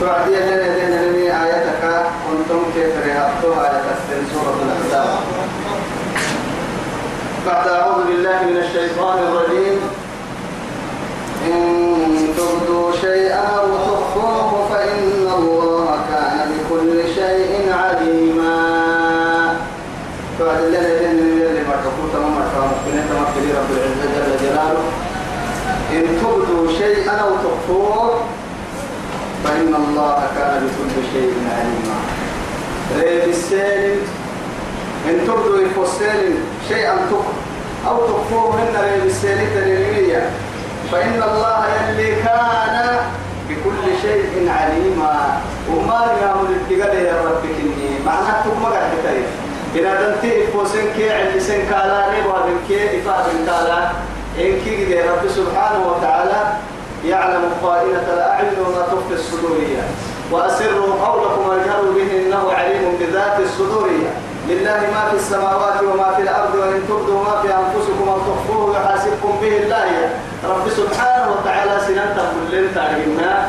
توعدي لنا دين لني آياتك كنتم كيف رهبتها السن سورة الأحزاب بعد أعوذ بالله من الشيطان الرجيم إن تبدوا شيئا أو تخفوه فإن الله كان بكل شيء عليما توعدي لنا دين لني اللي مرتقوا تمام مرتقوا ممكن تمام رب العزة جل جلاله إن تبدوا شيئا أو تخفوه فإن الله كان بكل شيء عليما. ريب السالم إن تبدوا الفسالم شيئا تخفوا أو تخفوه من ريب السالم تنمية فإن الله يلي كان بكل شيء عليما. وما يعمل الاتقال يا رب كني. معناه تكما قاعد بتاعي إذا دنتي فوسن كي عند سن كالا نبغى كي إفاد كالا إن كي رب سبحانه وتعالى يعلم خائنة الأعين وما تخفي الصدورية. وأسروا قولكم واجهروا به إنه عليم بذات الصدورية. لله ما في السماوات وما في الأرض وإن تبدوا ما في أنفسكم أو تخفوه يحاسبكم به الله. رب سبحانه وتعالى سنة كلن تعلمنا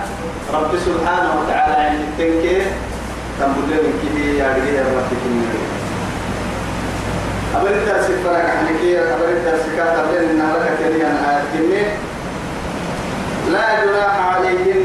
رب سبحانه وتعالى عند التنكي تنبلين كده يا رجل رب كده. أبرد درس فرق عنك. أبرد درس كاتب لنا لك أنا أتكلم لا جناح عليهن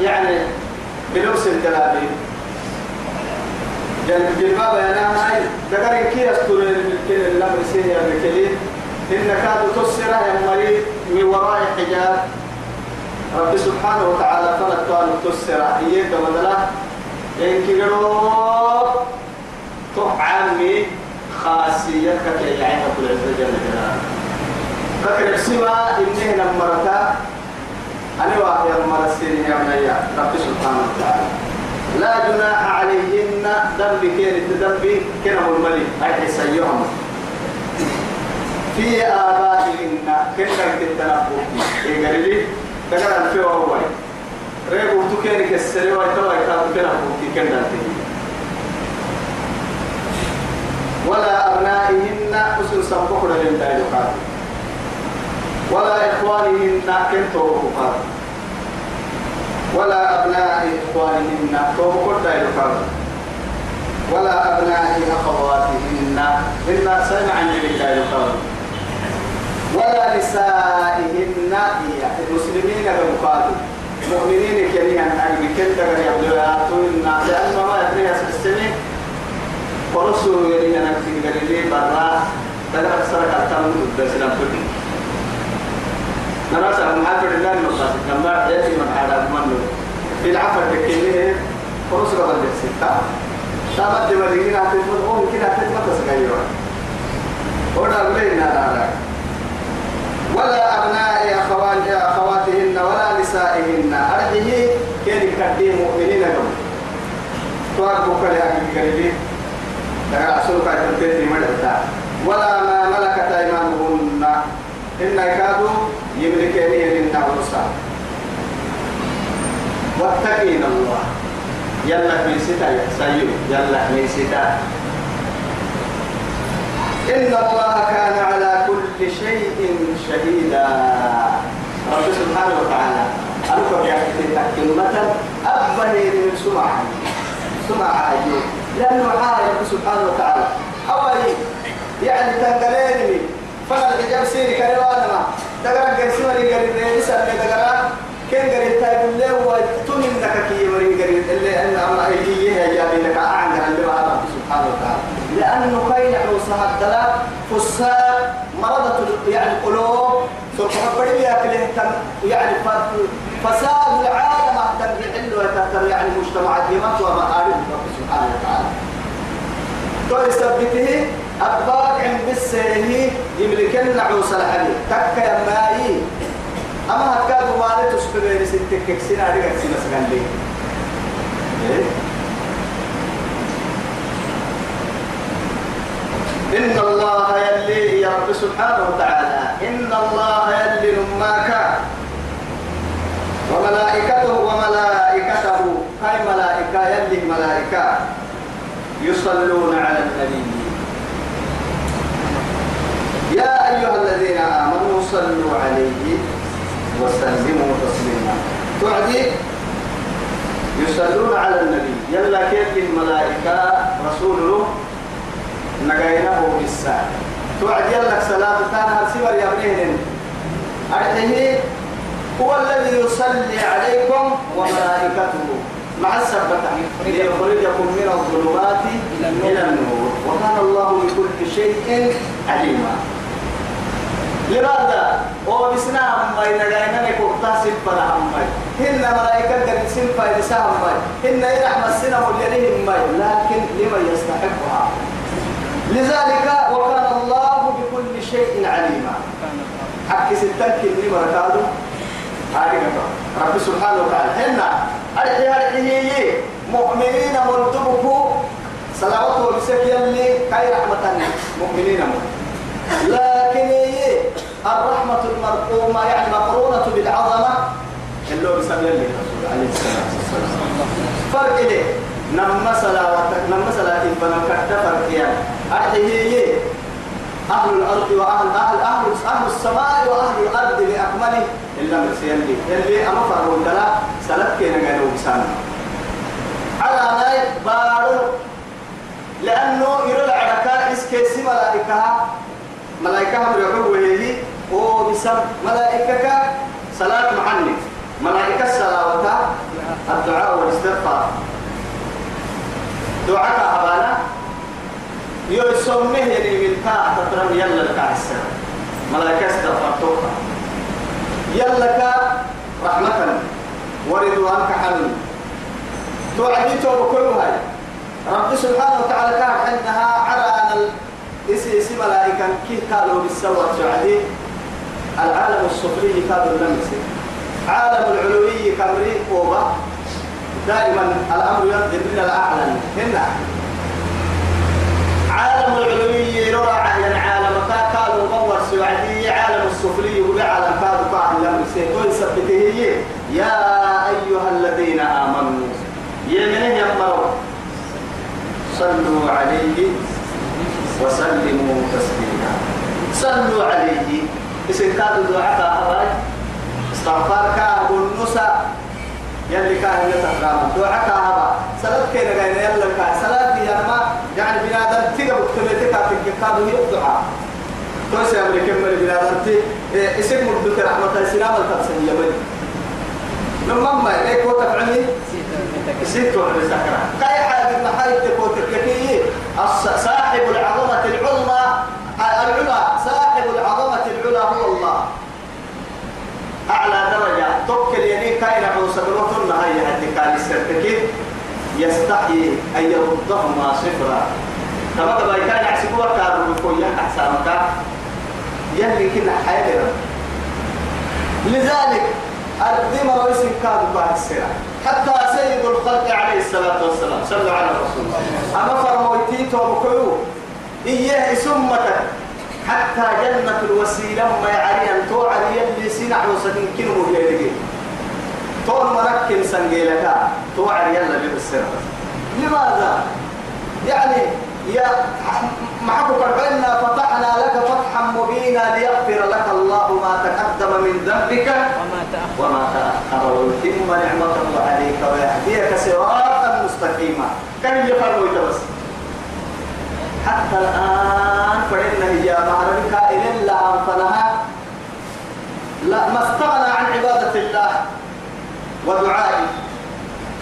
يعني بلبس الجلابيب جل جلباب أنا هاي ذكر كي أستور الكل الأمر سيه الكلي إن كاد تسرع يا مريض من وراء حجاب. رب سبحانه وتعالى فلت كان تسرع. إياك بدلا. إن كيرو تحعمي خاصيتك كي يعينك العزة جل جلاله فكر سما إنه نمرتا أنا واحد المرسين يا بني رب سبحانه وتعالى. لا جناح عليهن ذنب كين ذنب كنا الملك. أي سيهم في آبائهن كنا كتنبو إيه قال لي؟ تقرأ في أول. ريبو تكيني كسري كنا كنا تهي ولا أبنائهن أسر سبقنا للدائرات ولا إخوانهن كنتو ولا أبناء إخوانهن تو كل دايلو ولا أبناء أخواتهن سمع عن الله القول ولا نسائهن المسلمين بمقابل مؤمنين كنيا أن بكل دقر يبدو لأنه ما يدري السنة ورسول يلي نكتب قال برا. تدرك سرك التام بسلام كل نراسا من حافر الله المقاصد لما يأتي من هذا منه في العفر بكله ورسول قبل الستة تابت مرينا تفضل أم كده تتمت سكايرا ولا بلين لا ولا أبناء أخوات أخواتهن ولا نسائهن. أرجه كان يكدي مؤمنين لهم. توقفوا كل أهل قريبين لقد أصلوا كاي تنتهي ولا ما ملكت أيمانهن إن كادوا يملكني من نعوسا واتقين الله. يلا من ستا سيو يلا من ستا. إن الله كان على كل شيء شهيدا. رب سبحانه وتعالى أنكم يا أخي مثلا أبني من سمع سمع أيوب لأنه عالم رب سبحانه وتعالى. أولي يعني تنقليني فلا الحجاب سيري كريوانا ما تقرأ قرسي ولي قريب رئيسا اللي تقرأ كن قريب تايب اللي تمن لك كي ورين قريب اللي أن أمر أيديه يا جابي لك. أعنى عند رب سبحانه وتعالى. لأنه كاين عوصها الدلاء فساء مرضة يعني القلوب سبحانه بدي ياكله يعني فساد العالم أهتم بحل وتهتم يعني مجتمعات يمات ومآرب. رب سبحانه وتعالى. تو يثبته أباك عند بالسيه يملكن عوص الحديد تك يا ماي. أما هكذا والد تسكبين ستك سنة رجع سنة سكان إيه؟ إن الله يلي يا رب سبحانه وتعالى. إن الله يلي نماك. وملائكته وملائكته. هاي ملائكة يلي ملائكة. يصلون على النبي. يا أيها الذين آمنوا صلوا عليه وسلموا تسليما. تعدي يصلون على النبي. يلا كيف الملائكة؟ رسوله نقاينه بالساعة. توعد يلك صلاة تانا سوى يا ابنين؟ أرحيه هو الذي يصلي عليكم وملائكته. مع السبتة. ليخرجكم من الظلمات إلى النور. وكان الله بكل شيء عليما. لماذا؟ بسنا هم ما ينقاينا نكوكتا سنفنا هم هن ملائكة قد سنفا يسا هم هن يرحم السنة واليريهم لكن لمن يستحقها؟ لذلك وكان الله بكل شيء عليما. حق ستك اللي مركادو هذه رب سبحانه وتعالى. هنا أرحي أرحي مؤمنين مردبكو صلوات بسك يلي كاي رحمة مؤمنين لكن الرحمة المرقومة يعني مقرونة بالعظمة. اللي هو بسبب يلي الرسول عليه الصلاة والسلام. فرق إليه نما صلواتك نما صلاتك فنكت فرق يعني. أرحيه أهل الأرض وأهل أهل أهل أهل السماء وأهل الأرض بأكمله إلا من سيلي يلي أما فرون دلا سلت كينا قالوا بسانا على نايت بارو. لأنه يرى العركاء إسكيسي ملائكة. ملائكة هم يقولوا وهي وبسم ملائكة صلاة محني ملائكة الصلاة الدعاء والاستغفار. دعاء أبانا. يسميه يعني من كا تترم يلا لك السر. ملائكة استغفرتوك يلا كا رحمة ورضوانك حمل توعدي توب كل هاي. رب سبحانه وتعالى كان عندها على إسي ملائكة كي قالوا بالسوى توعدي العالم السفلي كادوا اللمسي عالم العلوي كمري قوبة. دائما الأمر ينظر من الأعلى هنا عالم العلوي يروى يعني عالم كانوا مور سعدي عالم السفلي يقول عالم كادوا كان لم سيكون سبته يا أيها الذين آمنوا. يمنه يقروا صلوا عليه وسلموا تسليما. صلوا عليه اسم كادوا دعاء أباي استغفار كاب النساء يلي كان يتقام دعاء هذا صلاة كينا قاينا يلا كا صلاة دي ما يعني بنادم تيجا بكتبتك كادو هي الدعاء. توسع أمريكا من بنادم تي. اسم مدة رحمة السلام التفسير يمني لما ما يك وتفعلني سيت ولا سكرة كاي حاجة؟ ما حاجة تكون تكفي صاحب العظمة العظمى العلا هو الله. أعلى درجة. توكل يعني كاين عوسى بروتون هاي هدي كان السرتكين يستحي أن يردهما صفرا. كما تبا كان يحسبوا كانوا بكويا أحسانك يلي كنا حياة لذلك الدين رئيس كاد بعد السنة حتى سيد الخلق عليه الصلاة والسلام صلوا على الرسول أما فرمويتي توبكيو إياه سمتك حتى جنة الوسيلة ما يعري أن توعد يلي سنع وسكن كنو بيدك طول مركن سنجيلك توعد يلا بالسر لماذا؟ يعني يا محبك عنا فتحنا لك فتحا مبينا ليغفر لك الله ما تقدم من ذنبك وما تأخر. ويتم نعمته عليك ويهديك صراطا مستقيما. كم يفرموا بس؟ حتى الآن فإن هي معرفة إلى لا أنفنها لا ما استغنى عن عبادة الله ودعائه.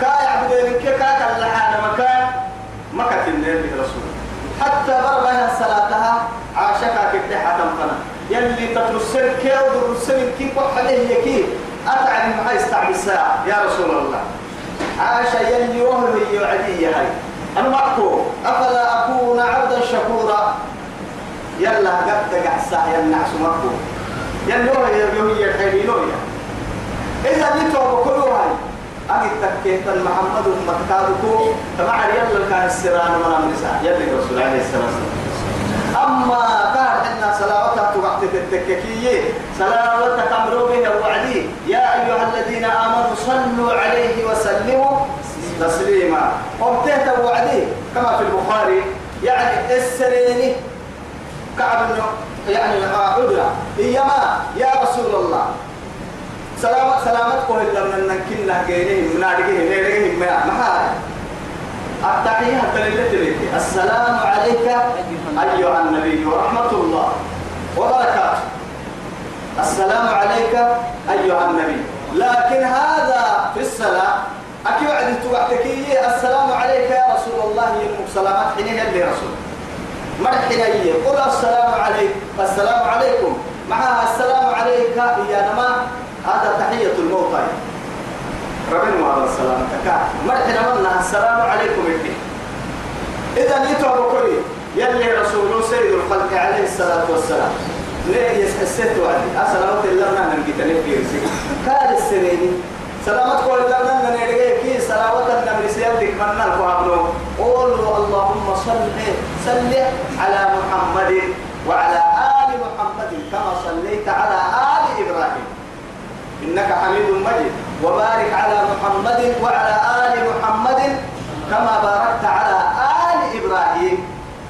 كا يعبد كا كا لحال مكان مكة النبي رسول. حتى بربها صلاتها عاشقا كدحة تنفنا يلي تترسل كي ودرسل كي وحده كي أتعب ما يستعب الساعة يا رسول الله. عاش يلي وهو يعدي هاي. أنا أفلا أكون عبدا شكورا؟ يلا قد قعسا ينعس معكو يلي وهو يهي الحيلينويا إذا جيتوا بكلوا هاي أجي تكيت محمد مكادكو تبع يلا كان السران من النساء. يلي الرسول عليه الصلاة والسلام أما كان عندنا صلواتها توقت التككية صلواتها كامرو به وعدي يا أيها الذين آمنوا صلوا عليه وسلموا تسليما وابتهت وعدي كما في البخاري يعني السريني كعب يعني عذرا إيما يا رسول الله سلامة سلامتكم إلا من نكنا جينهم نادقهم نادقهم ما ما التحية تلك السلام عليك أيها النبي ورحمة الله وبركاته. السلام عليك أيها النبي. لكن هذا في الصلاة أكيد وعد توعدكي السلام عليك يا رسول الله يمك سلامات حينها اللي رسول. مرحنا قل السلام عليكم السلام عليكم. معها السلام عليك يا نما هذا تحية الموتى. ربنا هذا السلام تكا مرحنا منا السلام عليكم إذا يتوب كلي يلي رسول سيد الخلق عليه الصلاة والسلام. ليه يسحسيت وعدي أسلامت الله ما نمجي تلف يرسي كاد السنيني سلامت قول من نرجع كي سلامت النبي سيدك من القابلو قولوا اللهم صل صل على محمد وعلى آل محمد كما صليت على آل إبراهيم. إنك حميد مجيد. وبارك على محمد وعلى آل محمد كما باركت على آل إبراهيم.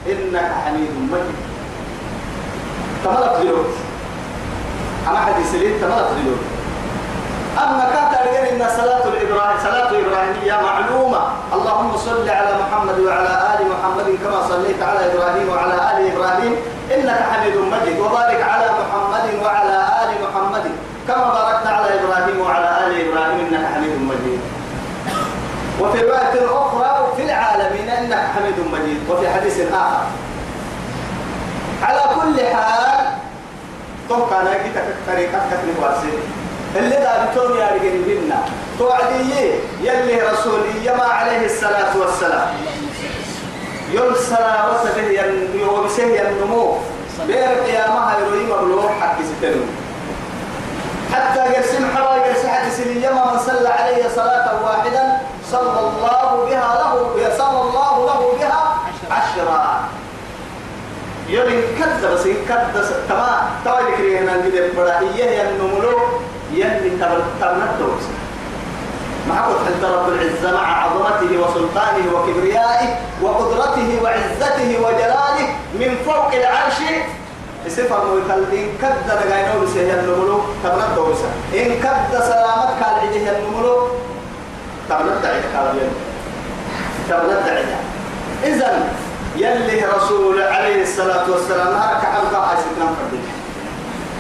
إنك حميد مجيد. تملك دلوك أما حديث لي تملك دلوك أما كانت أرجل إن صلاة الإبراهيم صلاة إبراهيمية معلومة. اللهم صل على محمد وعلى آل محمد كما صليت على إبراهيم وعلى آل إبراهيم. إنك حميد مجيد. وبارك على محمد وعلى آل محمد كما باركت على إبراهيم وعلى آل إبراهيم. إنك حميد مجيد. وفي رواية أخرى في العالمين إنك حميد مجيد. وفي حديث آخر. على كل حال توقع ناكي طريقة كتن واسي اللي دا بتون يا بينا توعدي يلي رسولي يما عليه الصلاة والسلام. يرسل وسبه يوبسه ينمو بير قيامها يروي مبلوغ حق ستنو حتى يرسم حوا يرسم حديث يما من صلى عليه صلاة واحدا صلى الله بها له صلى الله له بها عشرا. يلي كذا بس كذا تما تما ذكري هنا نجد بڑا إيه ينملو يلي تبرتوس مع قدرة رب العزة مع عظمته وسلطانه وكبريائه وقدرته وعزته وجلاله من فوق العرش. صفة إن كد نجاينو بس هي النملو تبرتوس إن كد سلامتك على عجه النملو قال تبلد دعية إذن يلي رسول عليه الصلاة والسلام هرك حلقة هاي ستنا فردين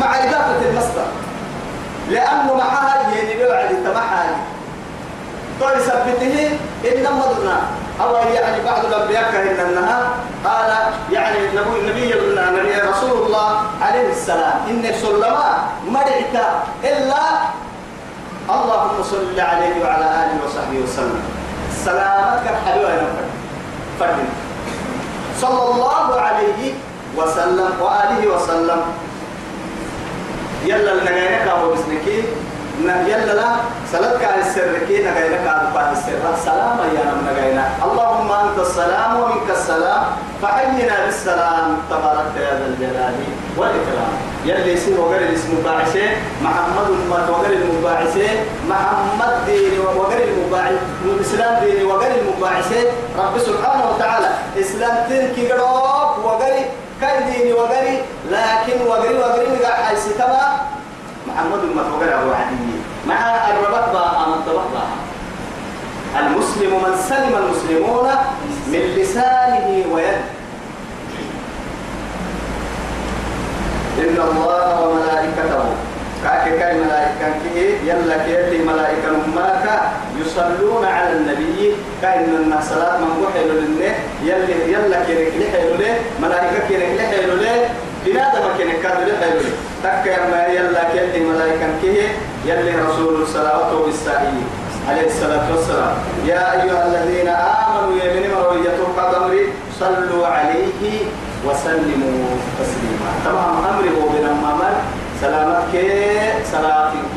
مع إضافة المصدر. لأنه معها يعني بوعد تمحى طيب سبته إنما مدنا أو يعني بعض الأنبياء كهن أنها. قال يعني نبي نبي نبي رسول الله عليه السلام. إن سلما مرعت إلا اللهم صل عليه وعلى آله وصحبه وسلم. سلامتك حلوة فرد صلى الله عليه وسلم وآله وسلم. يلا لنغيرك أبو بسنكي يلا لا سلطك على السر كي على السر سلام يا نم نغينا اللهم أنت السلام ومنك السلام فحينا بالسلام تبارك يا ذا الجلال والإكرام. يلي يصير وغير الاسم باعثه محمد أمة وغير المباعثة محمد دين وغير المباعث الإسلام دين وغير المباعثة. رب سبحانه وتعالى إسلام تركي قروب وغير كاي ديني وغير لكن وغير وغير مقع حيث تبا محمد أمة وغير أبو عدي. مع الربط با أمن با. المسلم من سلم المسلمون من لسانه ويده. إن الله وملائكته كاي ملائكة كي يلا كي ملائكة ماك يصلون على النبي. كأن الناس صلاة من وحي لله يلا يلا كي لحي له ملائكة كي لحي له بنادم كي كاد لحي له. تك ما يلا كي ملائكة كي يلا رسول الصلاة والسلام عليه الصلاة والسلام. يا أيها الذين آمنوا يا من مروية قدمر صلوا عليه وسلموا تسليما. طبعا أمري هو سلامتك سلامتك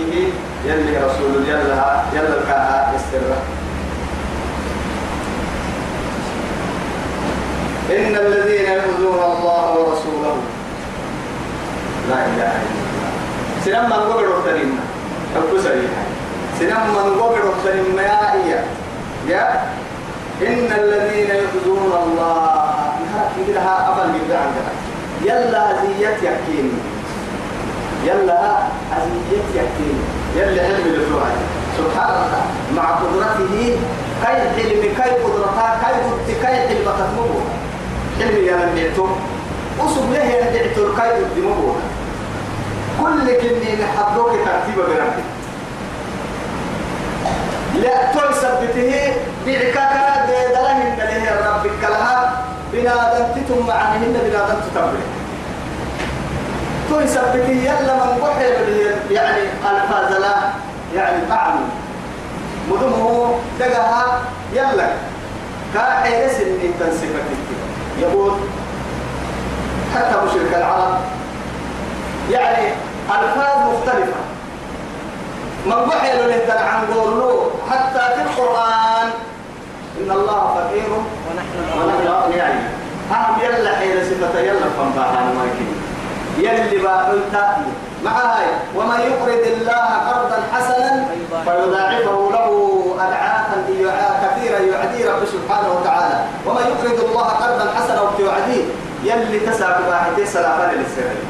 يلي رسول يلا يلا الكاها يستر. إن الذين يؤذون الله ورسوله لا إله إلا الله. سلام من قبل حب سريعا سلام من قبل وقتنا يا إيا يا إن الذين يؤذون الله. نهار كده أبل من عندنا يلا زيت يحكيني يلا أزيت يحكيني يلا علم الفروع سبحان الله مع قدرته كي حلم كي قدرتها كي قدرت كي حلم تتمه حلم يا من دعتو أصب له يا دعتو كي قدمه كل كني نحضوك ترتيب بربك لا تثبته بعكاك دلهم دله ربك لها. بنادم تتم عنهن بنادم تتبع تثبته يلا من وحي يعني الفاز لا يعني أعمل مدمه دقها يلا. كاحي سنين تنسفك يقول حتى مشرك العرب. يعني ألفاظ مختلفة. من وحي له عن قوله حتى في القرآن إن الله فقير. ونحن ونحن أغنياء أهم يلا حين صفة يلا فنباها مايكين يلي باقلتا مع هاي ومن يقرض الله قرضا حسنا فيضاعفه له أضعافا كثيرا يعدي رب سبحانه وتعالى. ومن يقرض الله قرضا حسنا ويعديه يلي تسعى بواحد سلافان للسرير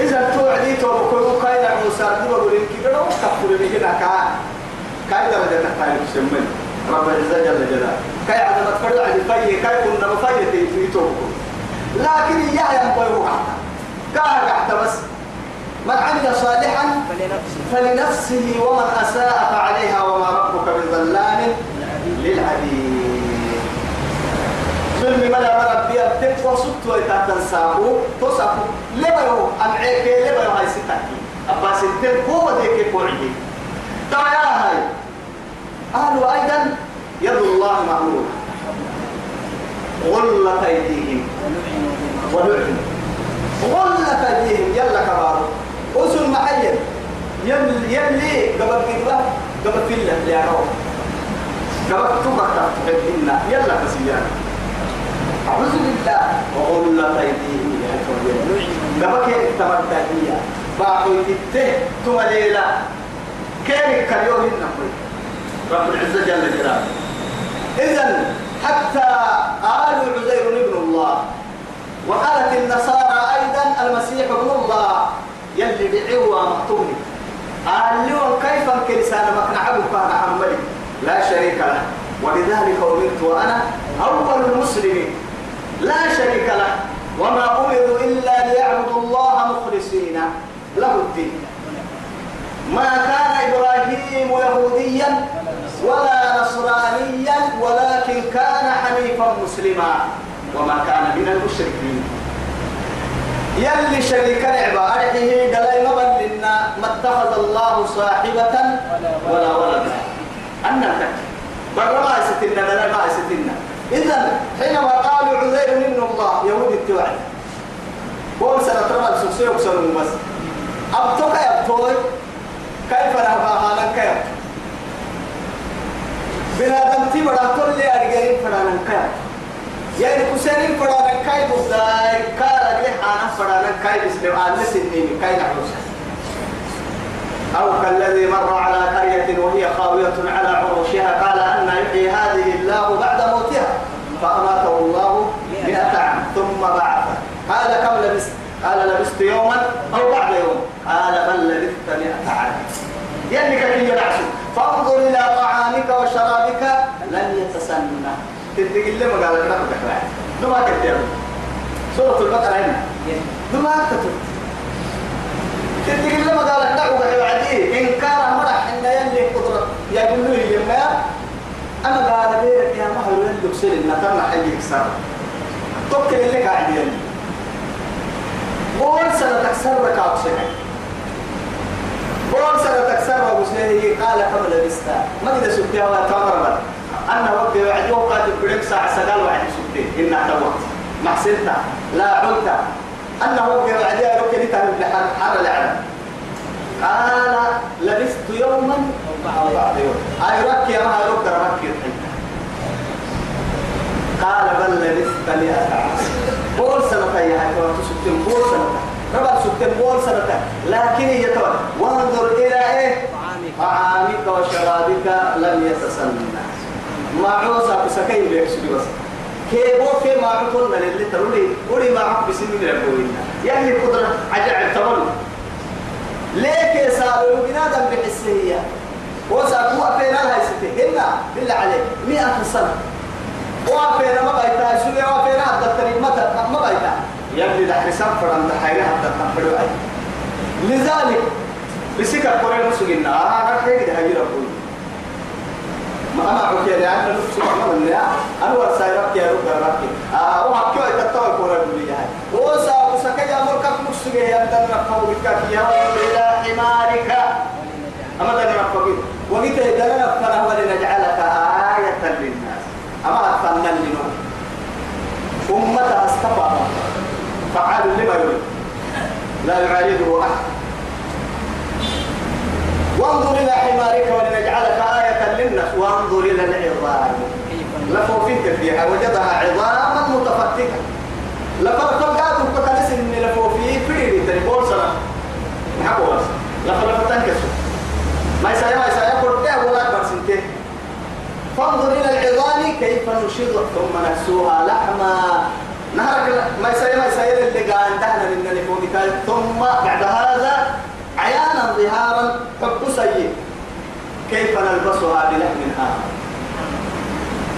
إذا توعدي توبكو كاين موسى دبر لك كده وكفر لك كا كاين درجة تحتاج تسمن رب العزة جل جلاله كاي عدم تفرد عن الفي كاي كنا مفي في توبكو لكن يا يا مبيو كا قعدت بس. من عمل صالحا فلنفسه ومن أساء فعليها وما ربك بظلام للعبيد. ظلم ملا مربي أبتك وصدت ويتعتن ساقو تصاقو لبيو أمعيك لبيو هاي ستاكي أبا ستك هو ديك قوعي ترى يا هاي. قالوا أيضا يد الله مغلولة غلت أيديهم. ولعنوا غلت أيديهم. يلا كبار. أسل محيل يلي يلي قبل كده قبل فيلا يا روح قبل تبقى تحبنا يلا بسيانا أعوذ بالله. تيديه يا قبل كده تمرتهية باعوا يتته. ثم ليلة. كيف كريوه النقل؟ رب العزة جل جلاله. إذا حتى قالوا عزير ابن الله وقالت النصارى أيضا المسيح ابن الله يلي بعوا مقتولي قال لهم كيف كلسان مقنع كان حملي لا شريك له. ولذلك أمرت وأنا أول المسلمين. لا شريك له. وما أمروا إلا ليعبدوا الله مخلصين له الدين. ما كان إبراهيم يهوديا ولا نصرانيا ولكن كان حنيفا مسلما. وما كان من المشركين. يلي شريك نعبا أرحيه دلائم لنا ما اتخذ الله صاحبة ولا ولدا. أنا تك برا ما يستنا لا ما يستنا إذا حينما قالوا عزير من الله يهود التوعد. قول سنة ترى السوسي وكسروا بس أبتوك يبتوي كيف نهبا حالا كيف بنادم تبرا كل أرجعين فرانا كيف يعني كسرين فرانا كيف بداي كارا جه حانا فرانا كيف اسلم آل سنين كيف نحوس أو كالذي مر على قرية وهي خاوية على عروشها قال أن يحيي هذه الله بعد موتها فأماته الله مئة عام ثم بعثه. قال كم لبست؟ قال لبست يوما أو بعد يوم. قال بل لبثت مئة عام. يعني كي ينعسوا فانظر إلى طعامك وشرابك لن يتسنى. تدق اللي ما قال لك دما كتير سورة البقرة هنا. دما كتير تدق اللي ما قال لك نحن بعدي إن كان مرح إن يلي قدرة. يقول له يما أنا قال بيرك يا مهر يلي بسير إن تم حي يكسر توكل اللي قاعد يلي. قول سنة تكسر لك أبسنك قول سنة تكسر أبو قال كم لبست ما قد سبتها ولا تمر أنا وقت وعد وقت بريك ساعة سقال وعد سبتي إن اعتبرت ما حسنت لا علت أنا وقت وعد يا رب كنت من حر العالم قال لبست يوما أو بعد يوم أي رك يا ما رك رك قال بل لبست مئة عام. قول سنة يا حيث سبتين قول سنة ربع سبتين قول سنة لكن يتوى وانظر إلى إيه؟ طعامك وشرابك لم يتسنى. ما عوزا بسكين بيكسبي بس. كيبو في ما عطولنا اللي تقولي قولي ما عق بسنين ربوينا يعني قدرة عجع تمر ليك سالوا بنادم بحسية وسأقوى فينا لها ستة هنا بالله عليك مئة سنة. وأفينا ما بيتا سوري وافينا حتى التريد متى ما بيتا يبني دحر سفر عند حيرة حتى تنفر لذلك بسكة قرآن سجنا آه رحيك ده هجي ربوي ما أنا عكي لأن نفسي ما من يا أنا ورساي ربك يا رب ربك آه وحكي تتوى القرآن بلي هاي وسا وسكا يا مركب نفسي يا أنت نفهم بك يا إلى حمارك أما ده نفهم وقيت إذا نفهم ولنجعلك آية للناس أما أتفنن لنا أمة أستفى فعال لما يريد. لا يعارضه أحد. وانظر إلى حمارك ولنجعلك آية للناس. وانظر إلى العظام. لفوفيك فيها وجدها عظاما متفتكة. لفرق قادوا كتنس إن لفوفي فريد تنبول سنة نحبوا بس لفرق تنكسوا ما يسايا ما يسايا. قرده ولا أكبر سنتين. فانظر إلى العظام. كيف نشيط ثم نكسوها لحما. نهرك ما يسايا ما يسايا اللي قال انتهنا من نلفونك ثم بعد هذا عيانا ظهارا حب سيء. كيف نلبسها بلحم آخر؟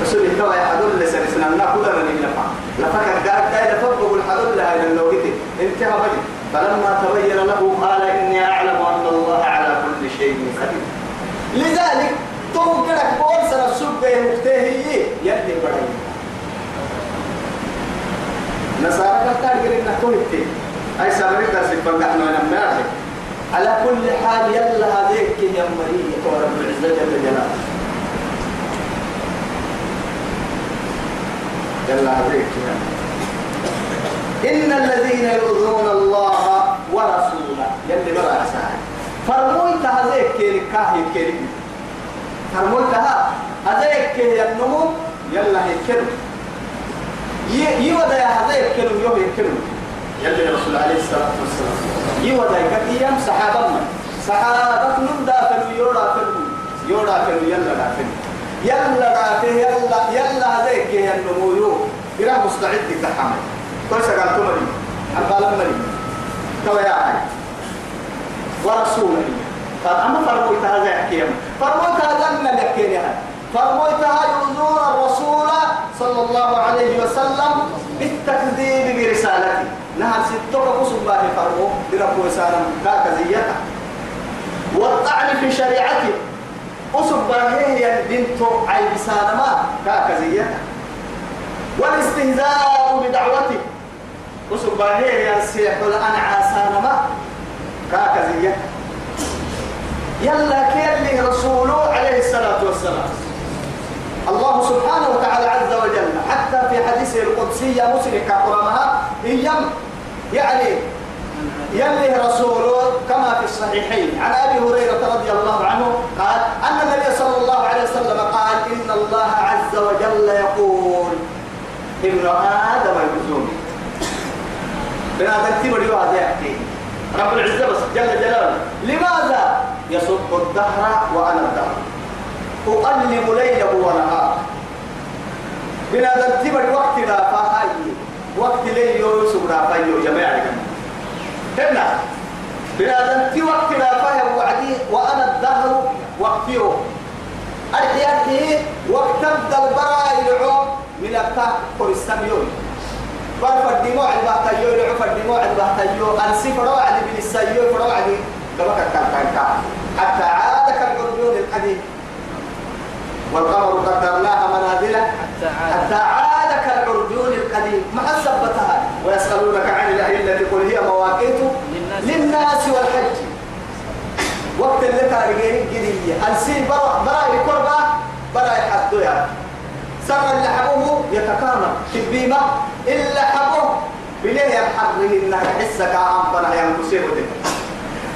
فسوري كوا يا حدول لسنسنا ناخذ من اللفع لفك قال كاي لفبق الحدول لها إلى اللوجتي انتهى بجي فلما تبين له قال إني أعلم أن الله على كل شيء قدير. لذلك توقعك بول سنة سبقة مكتهي يلي بدأي نصارى كتار قريبنا كويتي أي ونمناك على كل حال يلا هذيك يا مريم ورب العزة جل جلاله. يلا هذيك إن الذين يؤذون الله ورسوله يلي برا ساعة فرمويت كيري كاهي كيري فرمولتها هذاك ينمو يلا هيكلم يودا يا هذا يكلم يوم يكلم يلا الرسول عليه الصلاة والسلام. يودا يكتيم صحابنا صحابة من؟ دافن يورا فن يورا فن يلا دافن يلا دافن يلا يلا هذاك ينمو يو إلى مستعد كحمل كل سجل تمري. أقال مري. تو يا عي ورسوله فأما فرموت هذا يحكيهم فرموت هذا من يحكيهم فرموتها يؤذون الرسول صلى الله عليه وسلم بالتكذيب برسالته. نهر ستوك قصب الله فرمو برب وسالم كاكزيته والطعن في شريعته قصب هي بنت عيب سالما كاكزيته والاستهزاء بدعوته قصب هي سيح الأنعى سالما كاكزيته يلا كيلي رسوله عليه الصلاة والسلام الله سبحانه وتعالى عز وجل حتى في القدسية مسلك كرمها إيام يعني يلي رسوله كما في الصحيحين. عن أبي هريرة رضي الله عنه قال أن النبي صلى الله عليه وسلم قال إن الله عز وجل يقول ابن آدم يجوزون بنادم تبري هذا يحكي. رب العزة بس جل جلاله. لماذا يصب الدهر وأنا الدهر؟ أقلب ليله ونهاره بنادم تبر وقت لا فهاي وقت ليل يوسف لا فايو جماعة هنا بنادم تي وقت لا فاي وعدي وأنا الدهر وقتيو أرحياته وقت الدلبرا يلعو من الكهف كريستانيون برفع الدموع البحتيو يلعو فالدموع البحتيو أنسي فروعد بن السيو فروعد دمك الكهف حتى عاد كالعرجون القديم. والقمر قدرناها منازل حتى عاد. كالعرجون القديم. ما ثبتها. ويسألونك عن الأهلة قل هي مواقيت للناس. والحج. وقت اللي تارجين جدية. السين برا برا القربة برا يحدو يا. سر اللي حبوه يتكامل. في البيمة إلا حبوه بليه يحرره إنها حسك عام بنا ينقصيه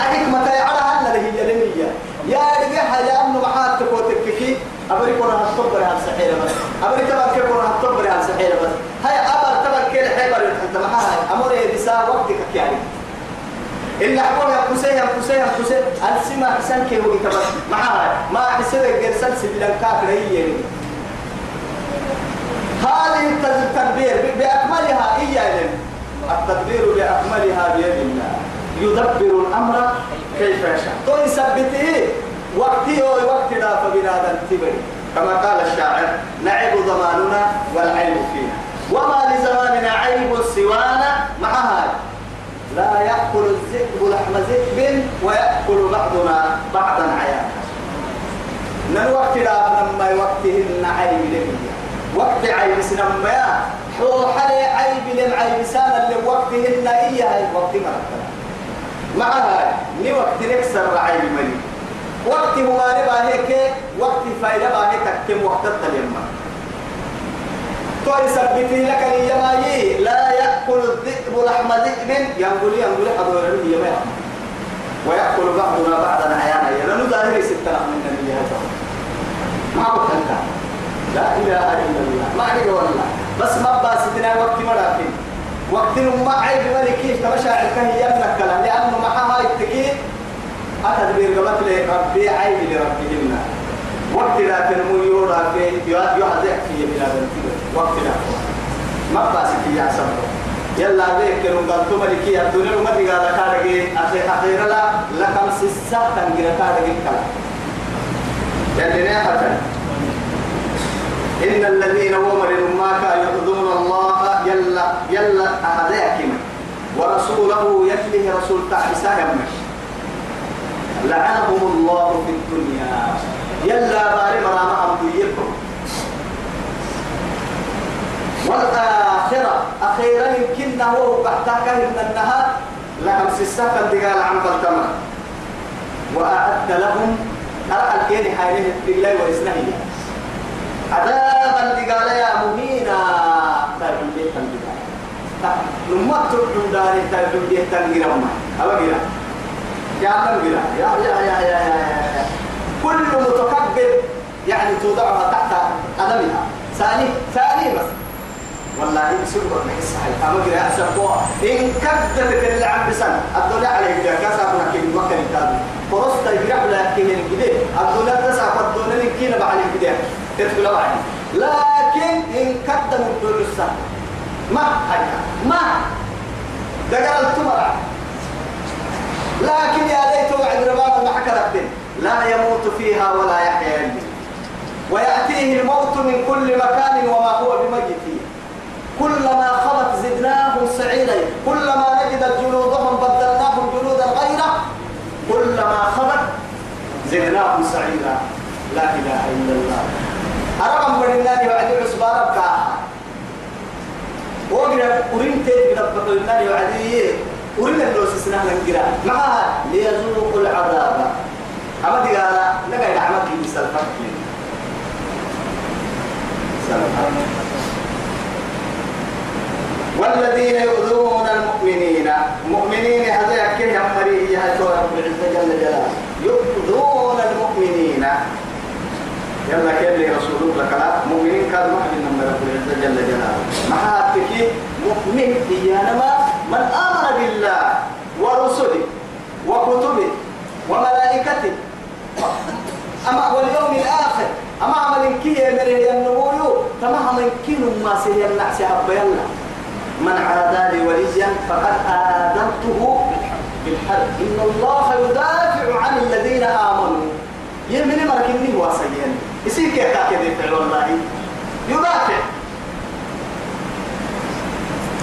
أحكمة يعرها؟ أن هي لمية يا رجع يا أمن محاتك وتككي أبري كنا هتطبر على السحيرة بس. أبري تبقى كي كنا هتطبر على السحيرة بس. هاي أبر تبقى كي الحبر أنت معها أمور يدسا وقتك يعني إلا حقول يا كسي يا كسي يا كسي السما حسن كي هو يتبس معها ما حسب غير سلسل لنكاك هي هذه التدبير بأكملها إياه التدبير بأكملها بيد الله. يدبر الأمر كيف يشاء. تو يثبته. وقتي أو وقت لا فبنادم تبري كما قال الشاعر نعيب ضماننا والعيب فينا. وما لزماننا عيب سوانا معها لا يأكل الذئب لحم ذئب ويأكل بعضنا بعضا عيانا. نن وقت لا لما وقتهن عيب لمية وقت عيب سنما حو حلي عيب لم عيب سانا اللي وقتهن إياه وقت مرتبة. معها ني وقت نكسر عيب مني وقت مغاربة هيك وقت فايدة باهي تكتم وقت التلمة توي سبته لك اليمايي لا يأكل الذئب لحم ذئب. ينقل ينقل حضور اليماء ويأكل بعضنا بعضا عيانا لأنه ظاهر ستة من النبي ما قلت أنت لا إله إلا الله. ما عليك والله بس ما باستنا وقت مراكين وقت ما عيب ملكي تمشاعر كهي يملك كلام لأنه معها التكيد أتدبير قبط لي ربي عيب لربهن. وقت لا تنمو يورا في يحزق في بلاد وقت لا. ما باسك يا سبب. يلا ذيك كانوا قالوا ملكي الدنيا وما تقال كارجي أخي أخيرا لا لكم سسا تنجر كارجي كلا. يعني نعمة إن الذين ومروا ما يؤذون الله. يلا يلا أهداكم ورسوله يفله رسول تعيسى يمشي لعنهم الله في الدنيا. يلا باري مرام أمضيكم والآخرة أخيرا يمكن هو بحتاك من النهار لهم سساك الدقال عن فالتمر. وأعدت لهم أرى الكين حينه بالله وإسنهي عذابا الدقال يا مهينا. البيت الدقال نمت تبدو داري البيت الدقال أبا قيرا يا تنقل. يا يا يا يا يا كل متكبر يعني توضعها تحت قدمها. ثاني ثاني بس. والله يصير بحس حي أما كده أحسن قوة إن كدتك اللي عم بسنة. الدنيا عليك ده كسر لك المكان التالي فرص تجرح لك الجديد. الدنيا تسعى فالدنيا لكينا بعد الجديد. تدخل بعد لكن إن كدتك الدنيا السنة. ما حاجة ما؟ دقال تمرع لكن يا ليت وعد رباب ما حكى لا يموت فيها ولا يحيا ويأتيه الموت من كل مكان وما هو بميت. كلما خبت زدناهم سعيرا. كلما نجد جلودهم بدلناهم جلودا غيره. كلما خبت زدناهم سعيرا. لا إله إلا الله. أرغم من الله وعدي عصبارك وقرأ قرين تيت بدبط الله وعدي. قرين اللوس سنة من قرا معها ليذوقوا العذاب. أما دي قال نقا يدعمك لسلفك سلفك. والذين يؤذون المؤمنين مؤمنين هذا يكيه مريه هاي رب العزة جل جلاله. يؤذون المؤمنين. يلا كيف لي رسول الله كلا؟ مؤمنين كان واحد من رب العزة جل جلاله. ما هاتك مؤمن إيانا من آمن بالله ورسله وكتبه وملائكته أما واليوم الآخر أما عمل كي يمره ينمو تمام من كي ما سيهن نعسها بيلا من عادى لي وليا فقد آذنته بالحرب. إن الله يدافع عن الذين آمنوا. يمني مركني سيئا يصير كيف كذا فعل والله يدافع.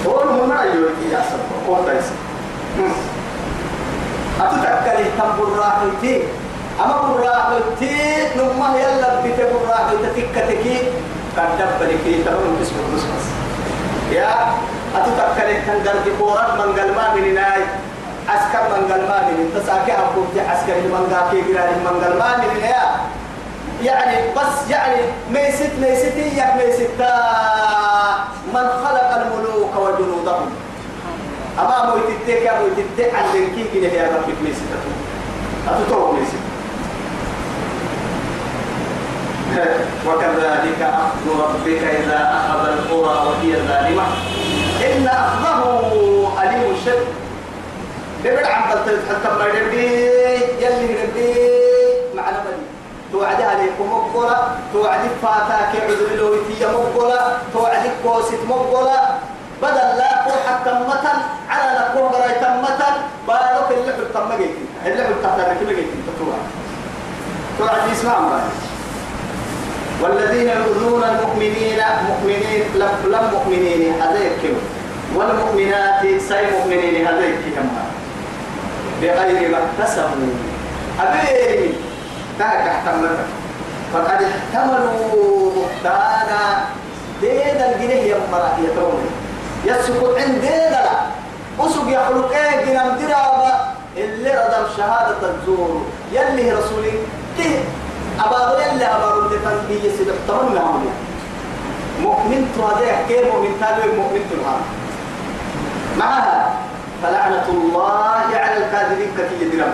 هو المهم أيوة يا سبب هو تايس أتذكر تنبر راحتي أما براحتي نمه يلا بيت براحتي تكتكي قد دبلك تمام تسمع بس يا أتتكلم كان قرد كورات من قال ما من ناي عسكر من قال ما من تساكي أبوك عسكر من قال كي قرار من قال ما من يا يعني بس يعني ميست ميستي يا ميستا من خلق الملوك وجنودهم. أما مويتتك يا مويتتك عن كده يا رب ميستا أتتوه ميستا وكذلك أخذ ربك إذا أخذ القرى وهي ظالمة إن أخذه أليم الشد دبر عم حتى ما يلي نبني توعد عليكم مقبلة توعد فاتاك عذر لويتي مقبلة توعد كوسيت مقبلة. بدل لا قول حتى متن على نقول براي تمتن بارك اللي حل تم جيتي اللي حل تحت ركب جيتي تتوعد توعد. اسمع والذين يؤذون المؤمنين مؤمنين لم مؤمنين هذا يكلم والمؤمنات سي مؤمنين هذا يكلم بغير ما اكتسبوا. أبي! تاك احتملت فقد احتملوا بهتانا ديدا الجنيه يمرا يترون يسكت عند ديدا أسوق يخلق إيه جنام درابة. اللي ردم شهادة الزور. يلي رسولي. كيه أبارو يلا أبارو اللي تنبيه سيدك تمنى عمي مؤمن تهديه كيف مؤمن تابع مؤمن تلها معها. فلعنة الله على الكاذبين كتي يدير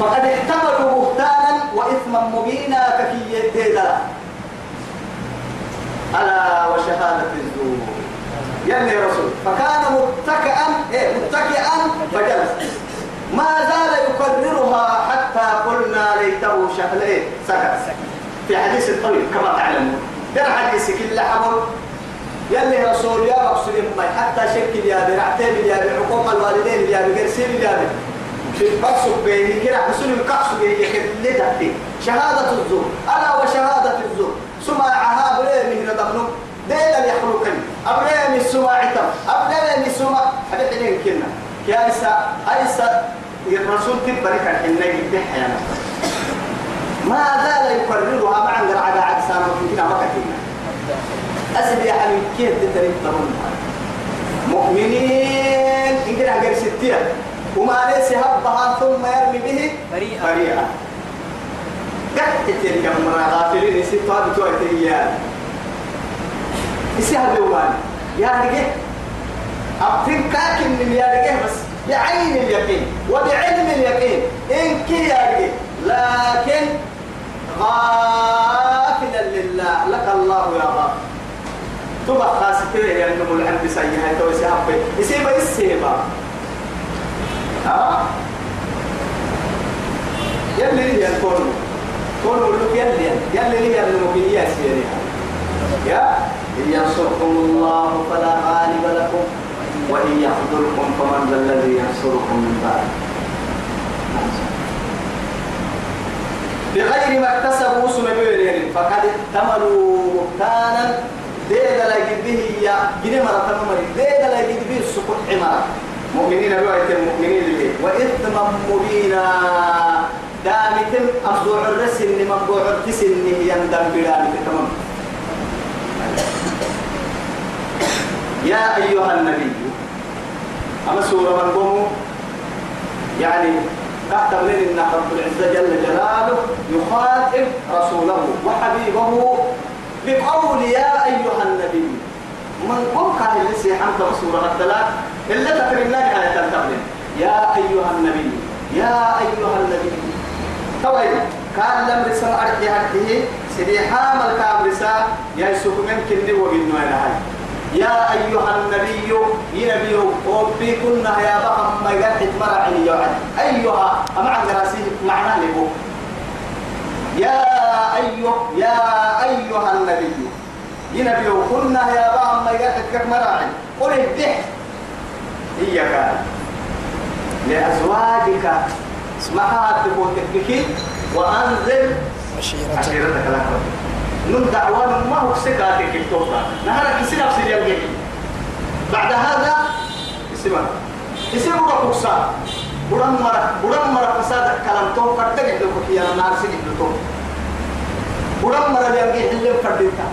فقد احتملوا بهتانا وإثما مبينا ككي يدير ألا وشهادة الزور. يلي رسول. فكان متكئا إيه متكئا فجلس. ما زال يكررها حتى قلنا ليته شهلين سكت. في حديث الطويل كما تعلمون. ده حديث كل حمر يلي رسول يا مقصود حتى شكل يا برعتين يا بعقوق الوالدين يا بقرسين يا في مقصود بيني كده حسن القصد يخلي شهادة الزور. ألا وشهادة الزور. سماعها بليه من ضمنه ديلا يخلقني. أبليه من سماعتم أبليه من سماع حبيت كنا. يا إسا أيسا الرسول تبرك الحنة يبدح ما زال يكررها مع الرعاة عدسان وكنا كتبنا. أسد يا حبيب كيف تتريد تمام مؤمنين. إنك أجر ستية وما ليس هبها ثم يرمي به بريئة. بريئة. قد تلك المرة غافلين ستة بتوع تريال. يسيها بيومان يا رجل أبتن كاكن من يا رجل بس بعين اليقين وبعلم اليقين. إن كي لكن غاب الله لك الله يا رب. تبقى خاصته يعني العبد سيها توسي حبي يسيبا يسيبا ها يلي لي الكون كون. لك يلي. يلي لي المبينية سيري. يا إن ينصركم الله فلا غالب لكم وإن يخذلكم فمن ذا الذي ينصركم من بعد. بغير ما اكتسبوا سنبيل فقد احتملوا بهتانا. ديدا لا يجده يا جنيه مرة تمام ديدا لا يجد به السكوت حمارة مؤمنين بوايت المؤمنين اللي وإثما مبينا دامتم أبوع الرسل مبوع التسن يندم بلاد تمام. يا أيها النبي أما سورة من يعني تحت من إن رب العزة جل جلاله يخاطب رسوله وحبيبه بقول يا أيها النبي من قم كان اللي حمد سورة الثلاث؟ إلا الله على تنتقل يا أيها النبي يا أيها النبي. طويل كان لم رسل أرحي حامل كام رسال يا يسوك من كني وبنو هاي. يا أيها النبي يا نبي وبي كنا يا بهم ما يقعد مرعي يوعد أيها أمع راسي معنا لبو يا أيها يا أيها النبي يا نبي كنا يا بهم ما يقعد مرعي قل الدح إياك. لأزواجك. اسمها تكون تكفيك وأنزل. عشيرتك الأقرب نم دعوان ما هو سكاتك التوبة. نهارك يصير نفس اليوم بعد هذا يصير. بقى كوسا بدن مرة بدن مرة فساد كلام تو كتك يدوك يا نار سيد تو بدن مرة يرجع اللي فردتا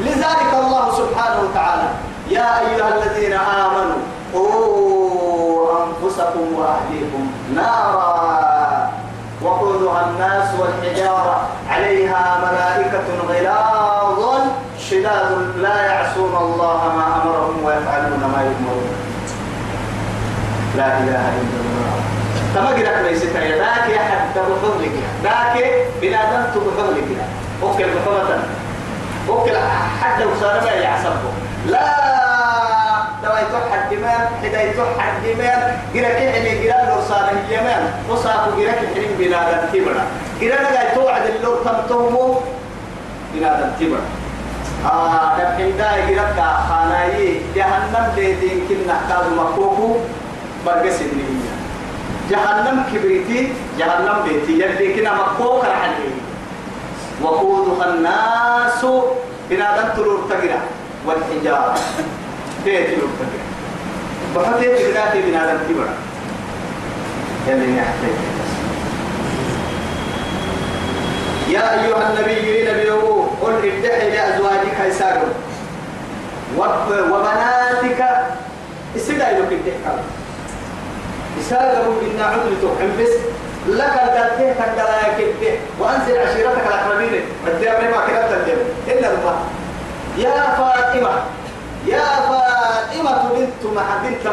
لذلك الله سبحانه وتعالى يا أيها الذين آمنوا قوا أنفسكم وأهليكم نارا وقودها الناس والحجارة. عليها ملائكة غلاظ شداد لا يعصون الله ما أمرهم ويفعلون ما يؤمرون. لا إله إلا الله. تمجرك ليس يا ذاك يا حد تبخذ لك ذاك بنادم تبخذ لك أوكل بخبطا أوكل حد وصار ما يعصبه. لا دواء توحد دماء حدا توحد دماء جرك يعني جرا لو صار اليمن وصاف جرك حين بلاد تبرا. جرا لا توعد اللور تم تومو بلاد تبرا. آه تبين دا جرك خاناي جهنم دين كنا نحتاج مكوكو برجس النية. جهنم كبريتي جهنم بيتي يلي كنا مكوك رحلي وقودها الناس بنادم تلور تجرا والحجارة. تيتي لوكتك بحثي تقداتي من هذا الكبر يلي نحكي يا أيها النبي نبي قل ابدحي لأزواجك يسارون وبناتك استدعي لك الدحكة يسارون بنا عدل تحن بس لك الدته تقدر يكده وأنزل عشيرتك الأقربين. الدم ما كتبت إلا الله. يا فاطمة يا فاطمة. بنت مع بنت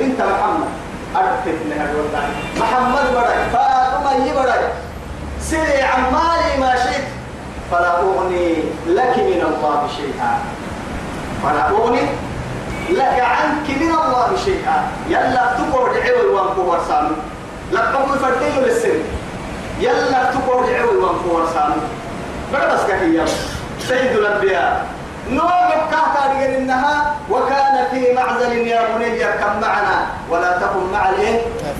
بنت محمد. أرفت لها الوضع محمد براي فاطمة هي براي سري عمالي ما شئت. فلا أغني لك من الله شيئا. فلا أغني لك عنك من الله شيئا. يلا تقعد عوي وانكو ورسانو لا تقوم فردين للسن يلا تقعد عوي وانكو ورسانو بس كهيا سيد الأنبياء. نوع كهتا رجل إنها وكان في معزل يا بني اركب معنا ولا تكن مع؟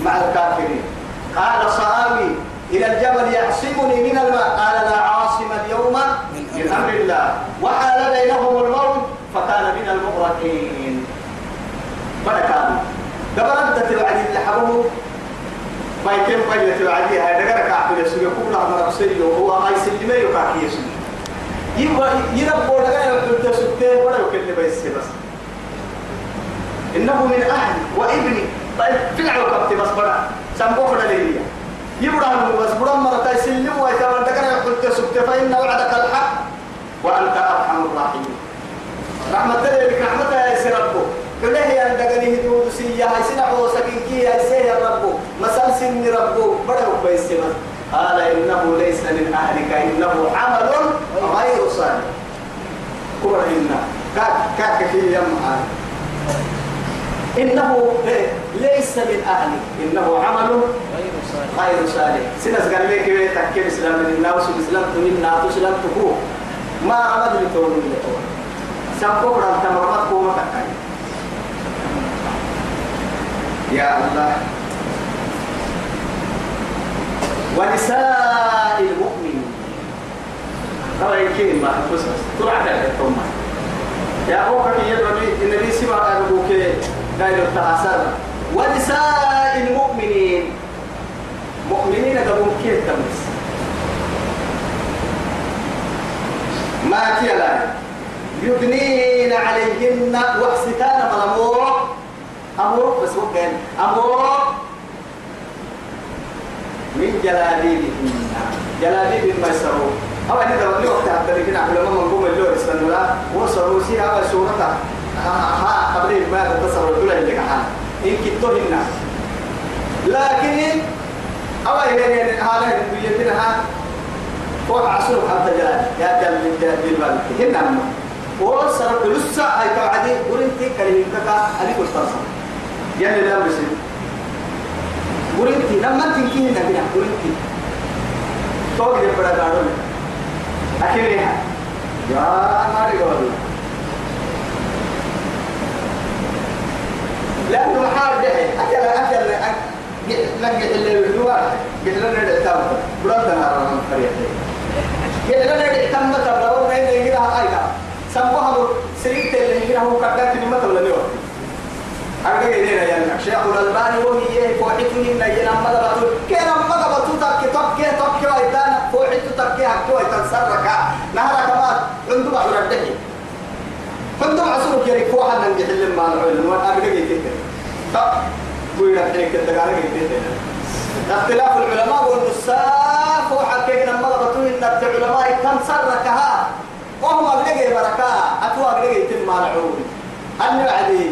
مع الكافرين. قال صحابي إلى الجبل يعصمني من الماء. قال لا عاصم اليوم من أمر الله. وحال بينهم الموت فكان من المغرقين. بركة قبل أن تتبعدي اللي حبوه ما يتم بيت العدي هاي دقرك عبد يسوع يقول له أنا رسولي وهو هاي سلمي يكاكي يسوع يبقى يربو لغاية يقول سبتين ولا يكلم بس بس. إنه من أهلي وإبني. طيب في العوكبت بس بنا سنبوك لليه يبقى بس بنا مرة يسلم ويتمنى كان يقول سبتين فإن وعدك الحق وأنت أرحم الراحمين. رحمة الله لك رحمة الله يا سربو كله يا دغني هدود سيا هاي سنا هو سكينكي هاي سي يا ربو. مسال سن ربو. بڑا بيسما قال إنه ليس من أهلك إنه عمل غير صالح. كبرهن كاك كاك في يم إنه ليس من أهلك إنه عمل غير صالح. سنس قال لك إيه؟ تكير إسلام من الناس والإسلام تمين ناتو إسلام تكو ما عمد لتون من لتون سبب ران تمرمت كوما تكاي يا الله. ونساء المؤمنين. هذا يمكن ما بس يا سبع أبوك التعسر ونساء المؤمنين. مؤمنين قبل كيف تمس ما تيلا يدنين عليهن وحستان ملمور أمور بس وقين أمور. من جلابيبهن جلابيب ما يسروا. أو أن إذا ولي وقت عبد الله كنا علماء من قوم اللور استنولا وصلوا سيها وسورة ها قبل ما تتصور الدولة اللي كحان إن كتوهن لكن أو هي هذا بيتنا فوق عصر حتى جلال يا جل من جل بالبال هنا هم. وصار لسه هاي توعدي كذا أنا كنت تصل يعني لا بس ورنتي لما تنكي هنا كنا ورنتي توك دي بڑا گاڑو میں اکیلے ہیں یا ماري قول لأنه محال ده أكل أكل لقى اللي بالدوار قلت لنا نعتم برد نار من فريقين قلت لنا نعتم تبلغ وين يجينا هايدا سموها سريت اللي يجينا هو كذا كلمة ولا نيوم أرجع إلينا يعني شيخ الألباني وهي فوحتني إن يجينا ما دبتو كنا ما دبتو تك تك تك ويتان فوحتو تك حق ويتان سرك نهر كمان عنده بعض الدهي كنتم عصرك يا ركوع أن نجح لما نعلم وأرجع إلينا طب بوينا حيك الدقارة اختلاف العلماء والنساف وحكينا مرضتو إن العلماء كم سركها وهم أبلغي بركة. أتوا أبلغي تم العون أن يعدي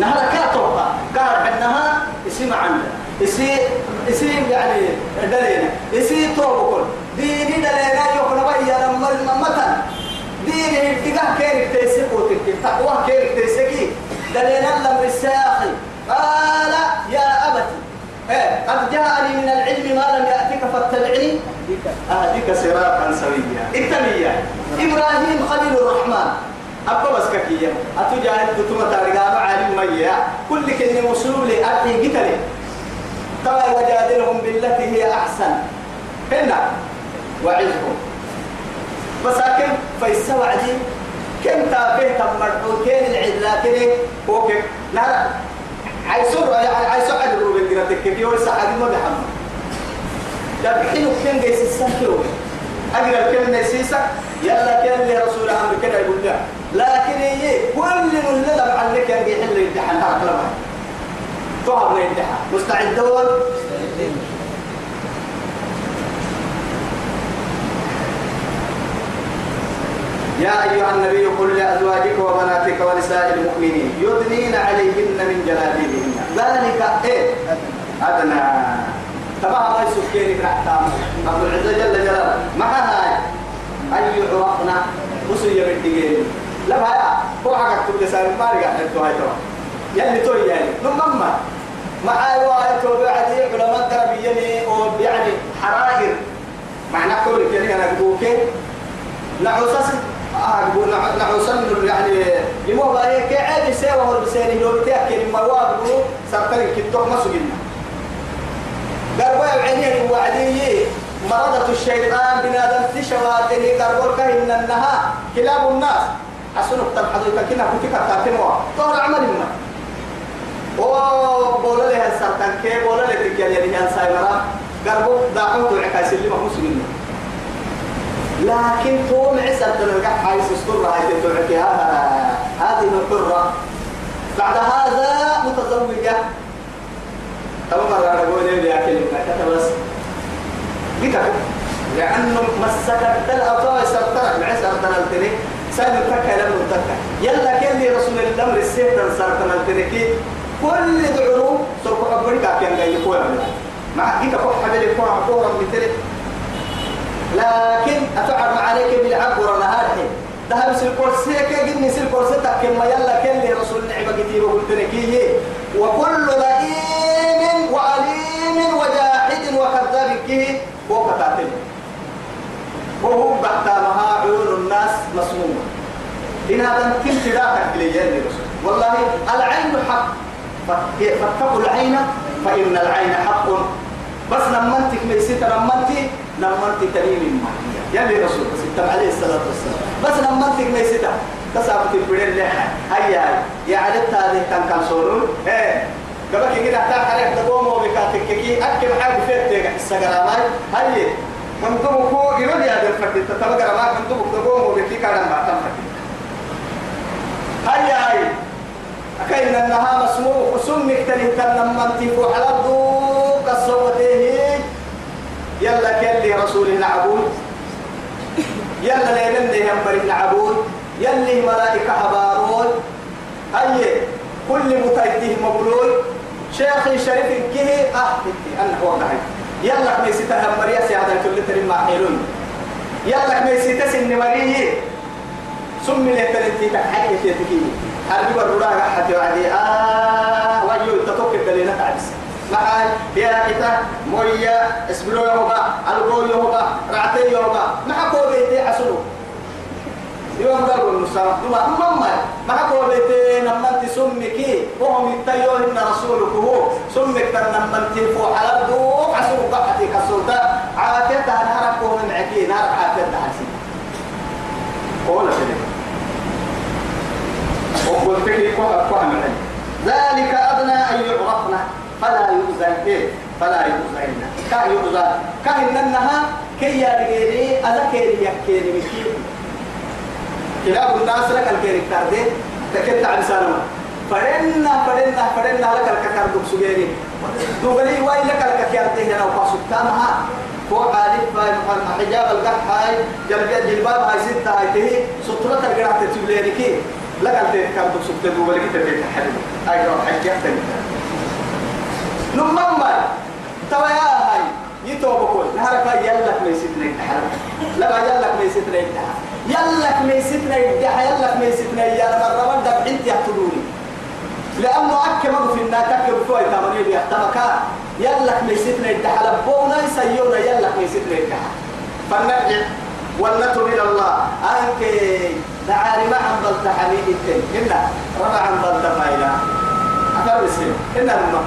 نهار كاتوها كار حنها اسم عنا اسي إسي يعني دلينا إسي توبكل ديني دلينا يكون بيا لما مثلا ديني اتجاه كيرك تيسك وتك تقوى كيرك تيسكي دلينا لما الساخي قال يا أبتي. إيه قد جاءني من العلم ما لم يأتك فاتبعني. أهديك صراطا سويا. اتبيا إبراهيم خليل الرحمن. أبا بس ككية أتجاهد كتومة تاريخا عالم ميا كل كلمة لي أرحي قتلي ترى وجادلهم بالتي هي أحسن. هنا وعزهم. مساكن فيسا وعدي. كم تابه تمرحو كين العيد لكن هو كيف؟ لا عايسور عايسور على الروبين قراتك كيف ما بحمد؟ ده بحينه كان جايس السنكيو أقرأ الكلمة نسيسك يلا كان لي رسول أمر كده يقول له لكن هي كل من لدى عنك ينجي حل الامتحان هذا كلامه طهر الامتحان مستعدون يا أيها النبي قل لأزواجك وبناتك ونساء المؤمنين يدنين عليهن من جلابيبهن. ذلك إيه؟ أدنى. تبع يسكيني في الأحكام رب العزة جل جلاله. مع هاي أن يعرفنا وسيا بالدقيق لا هيا هو حاجة تقول لسان ما رجع حتى هاي ترى. يعني توي يعني. نمما مع رواية وبعدي علماء دربيني أو يعني حرائر معنى كل كلمة أنا أقولك نعوسس. أقول نعوسن يعني لمو باي كعاد سوى هو بسيني لو بتأكل المواد سرتني كتوك ما سجلنا قربوا عينيه وعديه مرضة الشيطان بنادم تشواته قربوا كهن النها كلاب الناس. حسنك تنحضر كنا كنت كتاتنوا طول عمل ما أو بولا لها السرطان كي بولا لها تكيال يعني هان سايمرا. قربوا داعوه وعكاس اللي ما مسلمين لكن توم عسى تلقى حيث استر هاي تتوعك هذه الحرة بعد هذا متزوجة. طبعا مرة أقول لي يا كلمة كتب بس. بكتب لأنه مسكت الأطاوي سرطنك معي سرطن سأل تكا لم تكا يلا كان رسول الله؟ رسيت سرطن التني كل دعوة سوف لك كان جاي يقول مع ديك فوق حبيبي فوق فوق مثل لكن أتعب عليك بالعب ورا نهار ذهب سيل كورسي كي سيل كورسي تكيم ما يلا كل رسول نعمة كتير لك وكل لئيم وعليم وجاحد وكذاب كيه وكتاتل وهو بحتامها عيون الناس مسمومة. إن هذا كنت لا تكلي والله العين حق. فاتقوا العين؟ فإن العين حق. بس نمنتك ميسيت نمنتي نمنتي تريم يلي رسول ستة عليه الصلاة والسلام. بس نمنتك ميسيتا تسابت البرين لها هيا يا عدت هذه كان كان سولون إيه. قبل كده تحت عليك تقوم وبكاتك كي أكل حاجة فيك السجرامات هيا. من دبو كو يرد يا دل فتي تتبقى ما من تقوم وبكي كلام ما تنفتي هيا هيا. أكيد أنها مسموح وسمك تلي تنمنتي فوق على الضوء كالصوته يلا كلي رسول العبود. يلا ليلن لي ينبر العبود. يلي ملائكة حبارون هيا كل متأيده مبلول. شيخي شريف كه أنا هو نهي يلا ميسيتا هم مريا سيادة كل تريم مع حيلون. يلا ميسيتا سن مريه سمي له تلتي تحيي تيتكي أرجو برا حتى وعدي. آه ويو تتوك الدليل تعبس معاي يا كتا مويا اسبلو يوبا الغو يوبا رعتي يوبا مع كو بيتي حسنو يوم قالوا المسلم دوما مما مع كو بيتي نمنت سمكي وهم يتيو إن رسولك هو سمك تنمنت فو على الدو حسنو قحتي كسلطة عافيتها نهارك وهم معكي نهار عافيتها حسن قول سليم وقلت لي ذلك أدنى أن يعرفنا فلا يؤذن إيه فلا يؤذن كا يؤذن كأن إنها كي يرغيني أذكر يكيني مكيب كلاب الناس لك الكيرك تردي تكت عن سنة فرنا فرنا فرنا لك الككر دوك سجيري دوغلي واي لك الككر تهنا وقاسبتانها فوق عالي فاي حجاب القح هاي جلبية جلباب هاي ستة هاي تهي سطرة القرعة تتبليني كي. لك أنت كم تسكت دوغلي كتبت حلو هاي رو حجاب تهي نمما توا يا هاي يتوبكون. نهارك يلك ميسيتنا يتحرك لا يلك ميسيتنا يتحرك يلك ميسيتنا يتحرك يلك ميسيتنا يا مرة مرة بنت يقتلوني لأنه مضو في النار تكل فوي تمانية بيحتمكا يلك ميسيتنا يتحرك بونا يسيونا يلك ميسيتنا يتحرك فلنرجع ولنتم إلى الله. أنك تعالي ما عن ضلت التن إنا ربع عن ضلت فايلا أفرسل إنا المهم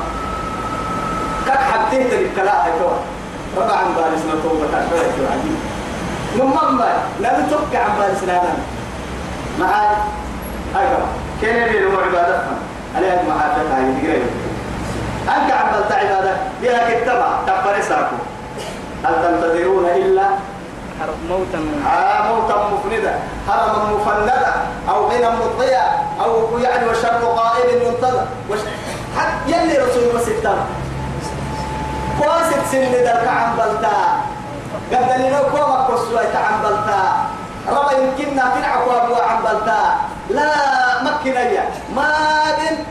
كك حبتين تلك كلا هيتوا ربع عن بالس نتوبة نمم لا نتوقع عن بالس نانا معاي كما كان يلي هو عبادة؟ عليها المحاجة هاي تقريبا. أنك عملت عبادة؟ بها كتبع تقبل ساكو هل تنتظرون إلا موتا. آه موتا مفندا. هرما مفندا. أو غنى مضيع أو يعني وشر قائل ينتظر وش حتى يلي رسول الله ستة. كواسك سن درك عن بلتا قد لنا كوما كوسوا عن بلتا ربا يمكننا تنعك أبوا عن بلتا لا مكنيا ما دين.